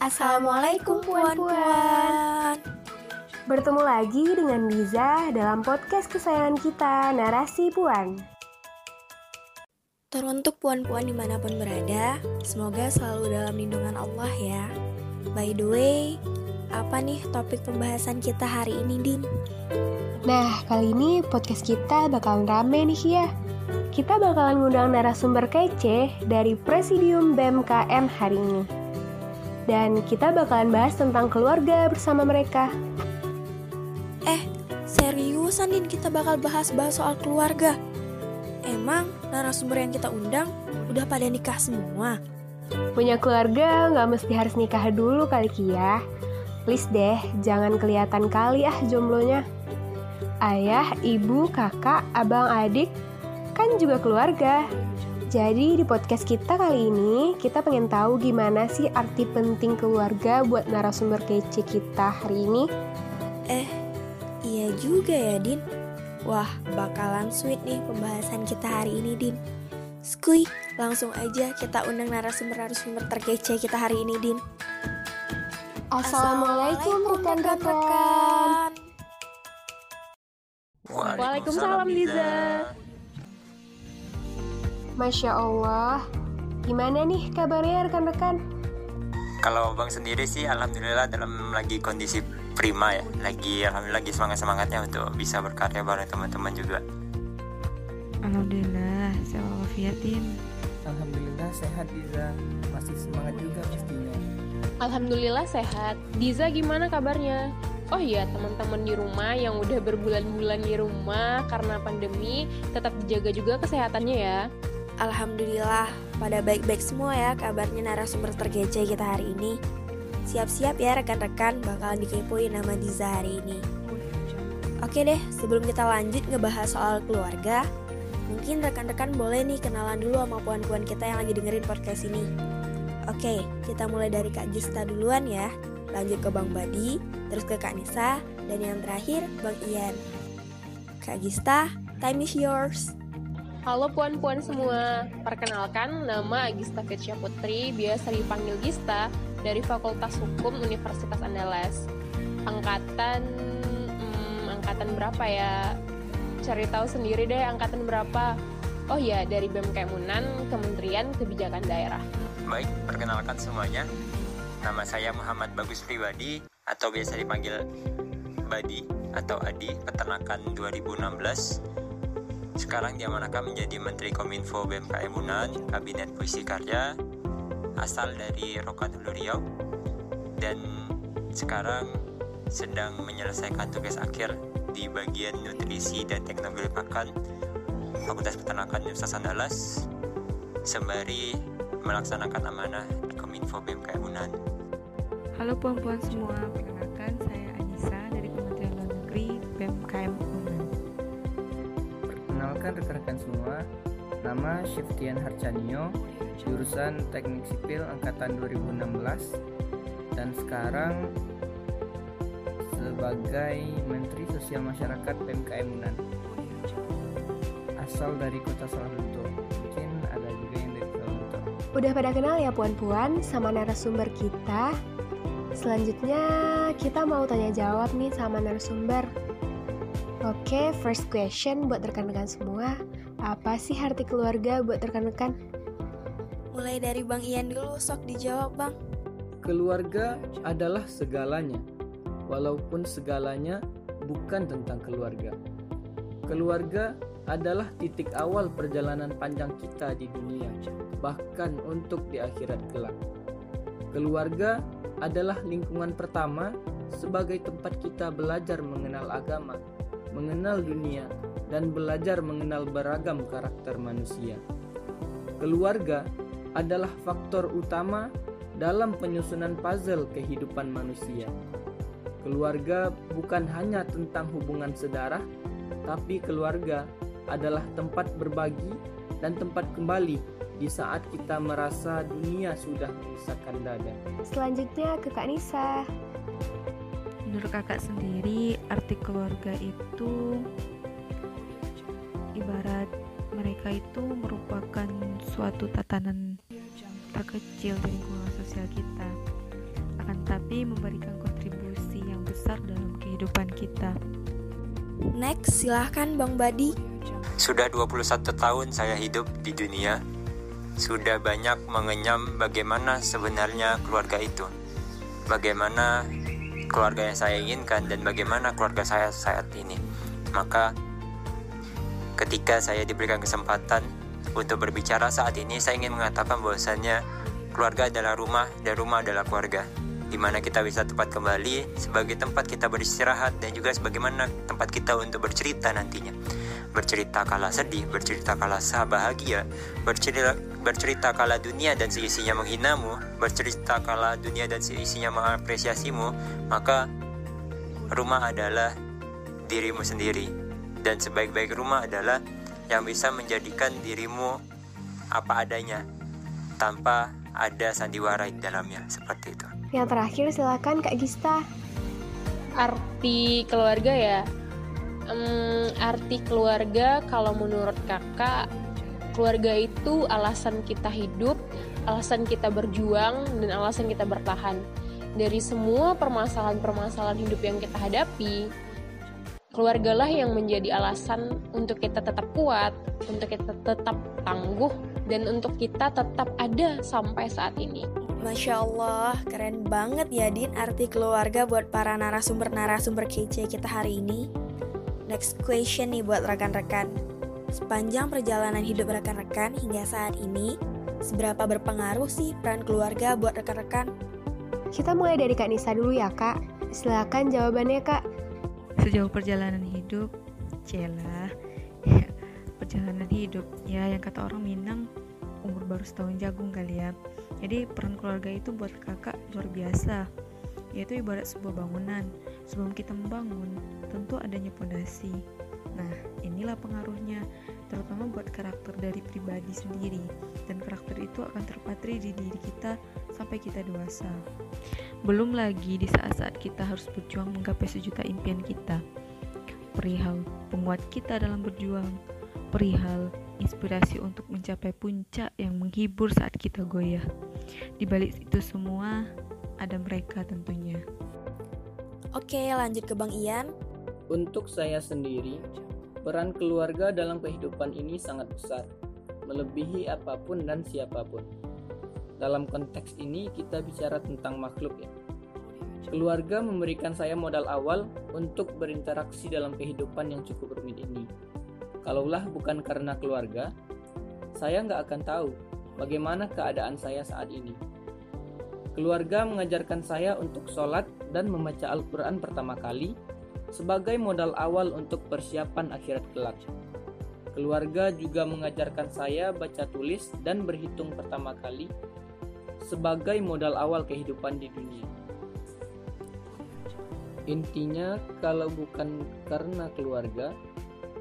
Assalamualaikum puan-puan. Bertemu lagi dengan Liza dalam podcast kesayangan kita, Narasi Puan. Teruntuk puan-puan di mana pun berada, semoga selalu dalam lindungan Allah ya. By the way, apa nih topik pembahasan kita hari ini, Din? Nah, kali ini podcast kita bakalan rame nih ya. Kita bakalan ngundang narasumber kece dari Presidium BMKM hari ini dan kita bakalan bahas tentang keluarga bersama mereka. Eh, seriusan Din kita bakal bahas-bahas soal keluarga? Emang narasumber yang kita undang udah pada nikah semua? Punya keluarga nggak mesti harus nikah dulu kali Kia. Please deh, jangan kelihatan kali ah jomblonya. Ayah, ibu, kakak, abang, adik, kan juga keluarga. Jadi di podcast kita kali ini kita pengen tahu gimana sih arti penting keluarga buat narasumber kece kita hari ini. Eh, iya juga ya Din. Wah, bakalan sweet nih pembahasan kita hari ini Din. Skuy, langsung aja kita undang narasumber-narasumber terkece kita hari ini Din. Assalamualaikum rekan-rekan. Waalaikumsalam Liza. Masya Allah, gimana nih kabarnya rekan-rekan? Kalau Bang sendiri sih Alhamdulillah dalam lagi kondisi prima ya. Lagi Alhamdulillah lagi semangat-semangatnya untuk bisa berkarya bareng teman-teman juga. Alhamdulillah, saya wafiatin Alhamdulillah sehat Diza. Masih semangat juga pastinya. Alhamdulillah sehat. Diza gimana kabarnya? Oh iya teman-teman di rumah yang udah berbulan-bulan di rumah karena pandemi tetap dijaga juga kesehatannya ya Alhamdulillah, pada baik-baik semua ya kabarnya narasumber tergece kita hari ini. Siap-siap ya rekan-rekan bakalan dikepoin nama Diza hari ini. Oke deh, sebelum kita lanjut ngebahas soal keluarga, mungkin rekan-rekan boleh nih kenalan dulu sama puan-puan kita yang lagi dengerin podcast ini. Oke, kita mulai dari Kak Gista duluan ya, lanjut ke Bang Badi, terus ke Kak Nisa, dan yang terakhir Bang Ian. Kak Gista, time is yours. Halo puan-puan semua, perkenalkan nama Agista Fitria Putri, biasa dipanggil Gista, dari Fakultas Hukum Universitas Andalas. Angkatan, hmm, angkatan berapa ya? Cari tahu sendiri deh angkatan berapa. Oh ya, dari BMK Munan, Kementerian Kebijakan Daerah. Baik, perkenalkan semuanya. Nama saya Muhammad Bagus Pribadi, atau biasa dipanggil Badi atau Adi, peternakan 2016 sekarang diamanahkan menjadi Menteri Kominfo BMKM Unan, Kabinet Puisi Karya, asal dari Rokan Hulu Riau, dan sekarang sedang menyelesaikan tugas akhir di bagian nutrisi dan teknologi pakan Fakultas Peternakan Universitas Andalas sembari melaksanakan amanah Kominfo BMKM Unan. Halo puan-puan semua, perkenalkan saya nama Syiftian Harcanio, jurusan Teknik Sipil Angkatan 2016 dan sekarang sebagai Menteri Sosial Masyarakat PMKM Unan. Asal dari Kota Sawalunto. Mungkin ada juga yang dari Sawalunto. Udah pada kenal ya puan-puan sama narasumber kita? Selanjutnya kita mau tanya jawab nih sama narasumber. Oke, first question buat rekan-rekan semua. Apa sih arti keluarga buat rekan-rekan? Mulai dari Bang Ian dulu, sok dijawab Bang. Keluarga adalah segalanya, walaupun segalanya bukan tentang keluarga. Keluarga adalah titik awal perjalanan panjang kita di dunia, bahkan untuk di akhirat kelak. Keluarga adalah lingkungan pertama sebagai tempat kita belajar mengenal agama, mengenal dunia, dan belajar mengenal beragam karakter manusia. Keluarga adalah faktor utama dalam penyusunan puzzle kehidupan manusia. Keluarga bukan hanya tentang hubungan sedarah, tapi keluarga adalah tempat berbagi dan tempat kembali di saat kita merasa dunia sudah memisahkan dada. Selanjutnya ke Kak Nisa. Menurut kakak sendiri, arti keluarga itu ibarat mereka itu merupakan suatu tatanan terkecil di lingkungan sosial kita. akan tetapi memberikan kontribusi yang besar dalam kehidupan kita. Next, silahkan Bang Badi. Sudah 21 tahun saya hidup di dunia. Sudah banyak mengenyam bagaimana sebenarnya keluarga itu. Bagaimana keluarga yang saya inginkan dan bagaimana keluarga saya saat ini. Maka ketika saya diberikan kesempatan untuk berbicara saat ini, saya ingin mengatakan bahwasannya keluarga adalah rumah dan rumah adalah keluarga di mana kita bisa tempat kembali sebagai tempat kita beristirahat dan juga sebagaimana tempat kita untuk bercerita nantinya. Bercerita kala sedih, bercerita kala bahagia, bercerita, bercerita kala dunia dan seisinya menghinamu, bercerita kala dunia dan seisinya mengapresiasimu, maka rumah adalah dirimu sendiri. Dan sebaik-baik rumah adalah yang bisa menjadikan dirimu apa adanya tanpa ada sandiwara di dalamnya seperti itu. Yang terakhir silakan Kak Gista. Arti keluarga ya. Um, arti keluarga kalau menurut kakak keluarga itu alasan kita hidup, alasan kita berjuang dan alasan kita bertahan. Dari semua permasalahan-permasalahan hidup yang kita hadapi, keluargalah yang menjadi alasan untuk kita tetap kuat, untuk kita tetap tangguh, dan untuk kita tetap ada sampai saat ini. Masya Allah, keren banget ya Din arti keluarga buat para narasumber-narasumber kece kita hari ini. Next question nih buat rekan-rekan. Sepanjang perjalanan hidup rekan-rekan hingga saat ini, seberapa berpengaruh sih peran keluarga buat rekan-rekan? Kita mulai dari Kak Nisa dulu ya Kak. Silakan jawabannya Kak. Sejauh perjalanan hidup, celah, ya, perjalanan hidup, ya yang kata orang Minang umur baru setahun jagung kali ya. Jadi peran keluarga itu buat kakak luar biasa. Yaitu ibarat sebuah bangunan. Sebelum kita membangun tentu adanya pondasi. Nah inilah pengaruhnya terutama buat karakter dari pribadi sendiri dan karakter itu akan terpatri di diri kita sampai kita dewasa belum lagi di saat-saat kita harus berjuang menggapai sejuta impian kita perihal penguat kita dalam berjuang perihal inspirasi untuk mencapai puncak yang menghibur saat kita goyah. Di balik itu semua, ada mereka tentunya. Oke, lanjut ke Bang Ian. Untuk saya sendiri, peran keluarga dalam kehidupan ini sangat besar, melebihi apa pun dan siapa pun. Dalam konteks ini, kita bicara tentang makhluk ya. Keluarga memberikan saya modal awal untuk berinteraksi dalam kehidupan yang cukup rumit ini Kalaulah bukan karena keluarga, saya nggak akan tahu bagaimana keadaan saya saat ini. Keluarga mengajarkan saya untuk sholat dan membaca Al-Quran pertama kali sebagai modal awal untuk persiapan akhirat kelak. Keluarga juga mengajarkan saya baca tulis dan berhitung pertama kali sebagai modal awal kehidupan di dunia. Intinya, kalau bukan karena keluarga,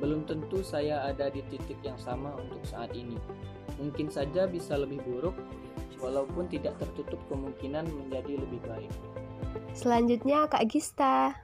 belum tentu saya ada di titik yang sama untuk saat ini. Mungkin saja bisa lebih buruk, walaupun tidak tertutup kemungkinan menjadi lebih baik. Selanjutnya Kak Gista.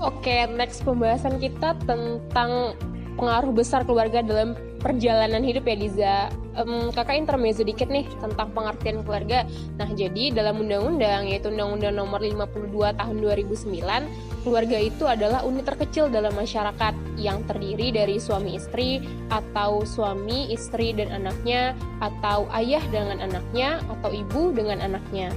Oke, next pembahasan kita tentang pengaruh besar keluarga dalam perjalanan hidup ya Liza. Um, kakak intermezzo dikit nih tentang pengertian keluarga. Nah, jadi dalam undang-undang yaitu Undang-Undang Nomor 52 Tahun 2009, keluarga itu adalah unit terkecil dalam masyarakat yang terdiri dari suami istri atau suami, istri dan anaknya atau ayah dengan anaknya atau ibu dengan anaknya.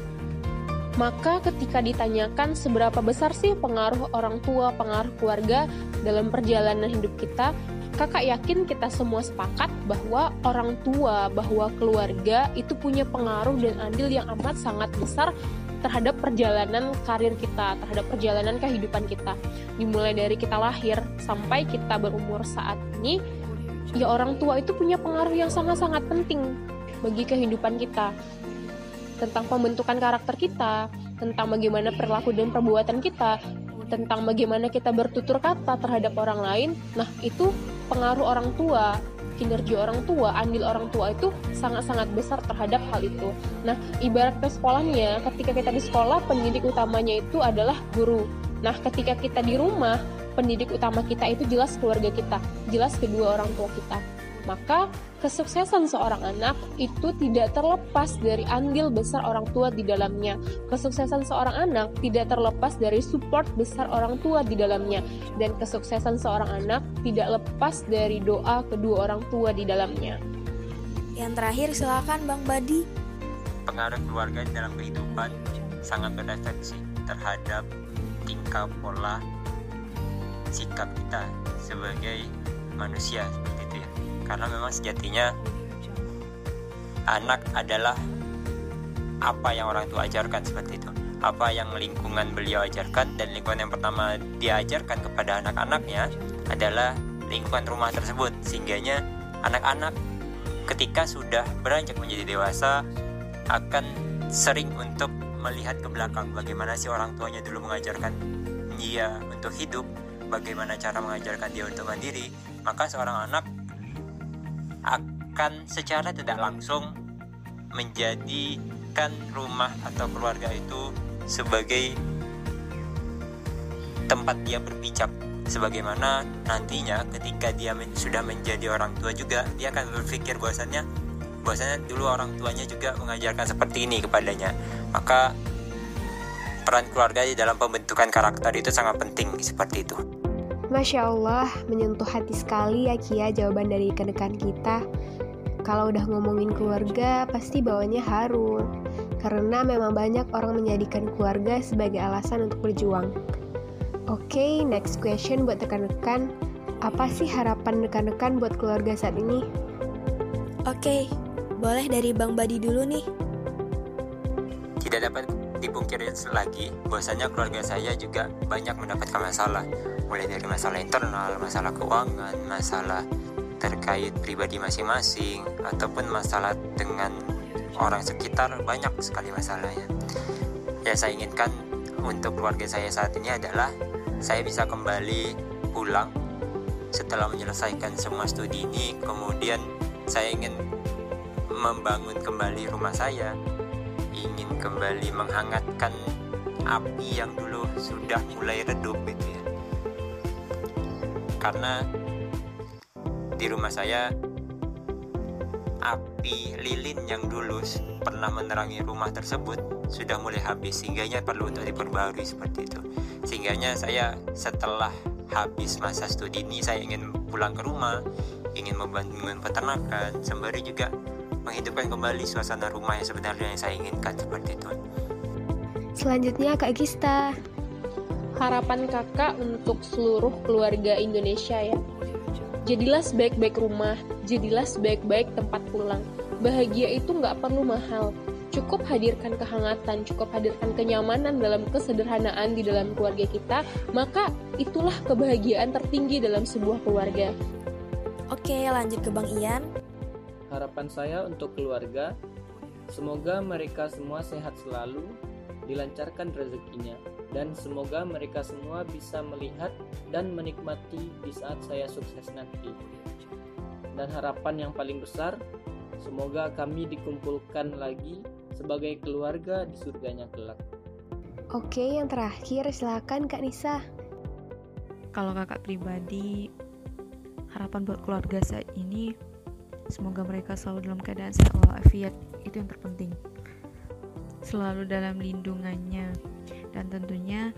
Maka ketika ditanyakan seberapa besar sih pengaruh orang tua, pengaruh keluarga dalam perjalanan hidup kita, kakak yakin kita semua sepakat bahwa orang tua, bahwa keluarga itu punya pengaruh dan andil yang amat sangat besar terhadap perjalanan karir kita, terhadap perjalanan kehidupan kita. Dimulai dari kita lahir sampai kita berumur saat ini, ya orang tua itu punya pengaruh yang sangat-sangat penting bagi kehidupan kita. Tentang pembentukan karakter kita, tentang bagaimana perilaku dan perbuatan kita, tentang bagaimana kita bertutur kata terhadap orang lain. Nah, itu pengaruh orang tua, kinerja orang tua, andil orang tua itu sangat-sangat besar terhadap hal itu. Nah, ibarat ke sekolahnya, ketika kita di sekolah, pendidik utamanya itu adalah guru. Nah, ketika kita di rumah, pendidik utama kita itu jelas keluarga kita, jelas kedua orang tua kita. Maka, kesuksesan seorang anak itu tidak terlepas dari andil besar orang tua di dalamnya. Kesuksesan seorang anak tidak terlepas dari support besar orang tua di dalamnya. Dan kesuksesan seorang anak tidak lepas dari doa kedua orang tua di dalamnya. Yang terakhir silakan Bang Badi. Pengaruh keluarga dalam kehidupan sangat berefeksi terhadap tingkah pola sikap kita sebagai manusia seperti karena memang sejatinya anak adalah apa yang orang tua ajarkan seperti itu. Apa yang lingkungan beliau ajarkan dan lingkungan yang pertama diajarkan kepada anak-anaknya adalah lingkungan rumah tersebut. Sehingganya anak-anak ketika sudah beranjak menjadi dewasa akan sering untuk melihat ke belakang bagaimana si orang tuanya dulu mengajarkan dia untuk hidup bagaimana cara mengajarkan dia untuk mandiri. Maka seorang anak akan secara tidak langsung menjadikan rumah atau keluarga itu sebagai tempat dia berpijak. Sebagaimana nantinya ketika dia men sudah menjadi orang tua juga dia akan berpikir bahwasannya bahwasannya dulu orang tuanya juga mengajarkan seperti ini kepadanya. Maka peran keluarga di dalam pembentukan karakter itu sangat penting seperti itu Masya Allah, menyentuh hati sekali ya Kia jawaban dari rekan kita. Kalau udah ngomongin keluarga, pasti bawanya haru. Karena memang banyak orang menjadikan keluarga sebagai alasan untuk berjuang. Oke, okay, next question buat rekan-rekan. Apa sih harapan rekan-rekan buat keluarga saat ini? Oke, okay, boleh dari Bang Badi dulu nih. Tidak dapat dipungkiri lagi, bahwasanya keluarga saya juga banyak mendapatkan masalah mulai dari masalah internal, masalah keuangan, masalah terkait pribadi masing-masing, ataupun masalah dengan orang sekitar banyak sekali masalahnya. Ya saya inginkan untuk keluarga saya saat ini adalah saya bisa kembali pulang setelah menyelesaikan semua studi ini, kemudian saya ingin membangun kembali rumah saya, ingin kembali menghangatkan api yang dulu sudah mulai redup gitu ya karena di rumah saya api lilin yang dulu pernah menerangi rumah tersebut sudah mulai habis. Sehingganya perlu untuk diperbarui seperti itu. Sehingganya saya setelah habis masa studi ini saya ingin pulang ke rumah ingin membangun peternakan sembari juga menghidupkan kembali suasana rumah yang sebenarnya yang saya inginkan seperti itu. Selanjutnya Kak Gista harapan kakak untuk seluruh keluarga Indonesia ya. Jadilah sebaik-baik rumah, jadilah sebaik-baik tempat pulang. Bahagia itu nggak perlu mahal, cukup hadirkan kehangatan, cukup hadirkan kenyamanan dalam kesederhanaan di dalam keluarga kita, maka itulah kebahagiaan tertinggi dalam sebuah keluarga. Oke, lanjut ke Bang Ian. Harapan saya untuk keluarga, semoga mereka semua sehat selalu, dilancarkan rezekinya, dan semoga mereka semua bisa melihat dan menikmati di saat saya sukses nanti. Dan harapan yang paling besar, semoga kami dikumpulkan lagi sebagai keluarga di surganya kelak. Oke, yang terakhir silakan Kak Nisa. Kalau kakak pribadi, harapan buat keluarga saat ini, semoga mereka selalu dalam keadaan sehat walafiat, itu yang terpenting. Selalu dalam lindungannya, dan tentunya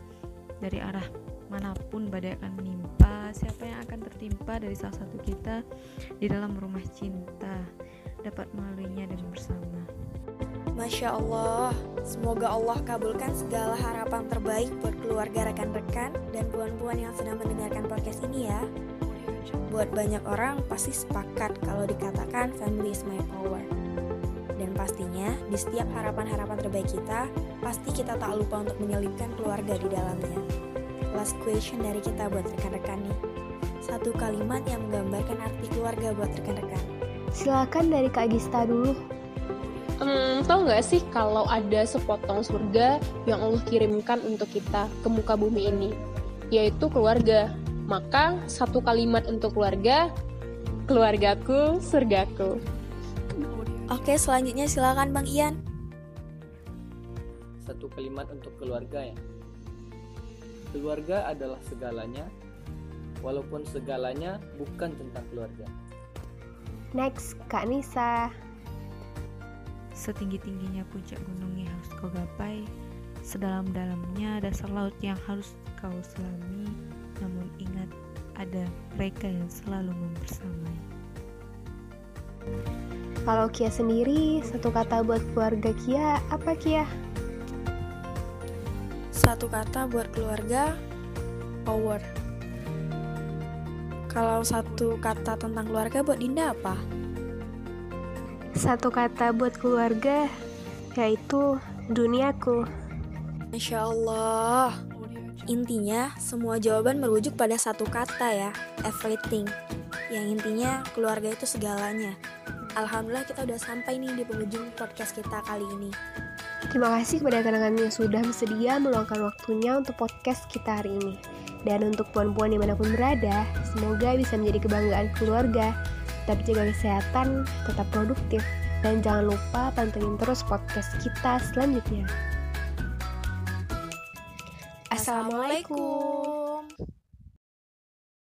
dari arah mana pun badai akan menimpa siapa yang akan tertimpa dari salah satu kita di dalam rumah cinta dapat melaluinya dengan bersama Masya Allah, semoga Allah kabulkan segala harapan terbaik buat keluarga rekan-rekan dan puan-puan yang sedang mendengarkan podcast ini ya. Buat banyak orang pasti sepakat kalau dikatakan family is my power. Dan pastinya di setiap harapan-harapan terbaik kita, pasti kita tak lupa untuk menyelipkan keluarga di dalamnya. Last question dari kita buat rekan-rekan nih. Satu kalimat yang menggambarkan arti keluarga buat rekan-rekan. Silakan dari Kak Gista dulu. Hmm, tau gak sih kalau ada sepotong surga yang Allah kirimkan untuk kita ke muka bumi ini, yaitu keluarga. Maka satu kalimat untuk keluarga, keluargaku, surgaku. Oke, selanjutnya silakan Bang Ian. Satu kalimat untuk keluarga ya. Keluarga adalah segalanya, walaupun segalanya bukan tentang keluarga. Next, Kak Nisa. Setinggi-tingginya puncak gunung yang harus kau gapai, sedalam-dalamnya dasar laut yang harus kau selami. Namun ingat, ada mereka yang selalu membersamai. Kalau Kia sendiri, satu kata buat keluarga Kia, apa Kia? Satu kata buat keluarga, power. Kalau satu kata tentang keluarga buat Dinda apa? Satu kata buat keluarga, yaitu duniaku. Masya Allah. Intinya, semua jawaban merujuk pada satu kata ya, everything. Yang intinya, keluarga itu segalanya. Alhamdulillah kita udah sampai nih di penghujung podcast kita kali ini. Terima kasih kepada teman-teman yang sudah bersedia meluangkan waktunya untuk podcast kita hari ini. Dan untuk puan-puan di mana pun berada, semoga bisa menjadi kebanggaan keluarga. Tetap jaga kesehatan, tetap produktif, dan jangan lupa pantengin terus podcast kita selanjutnya. Assalamualaikum.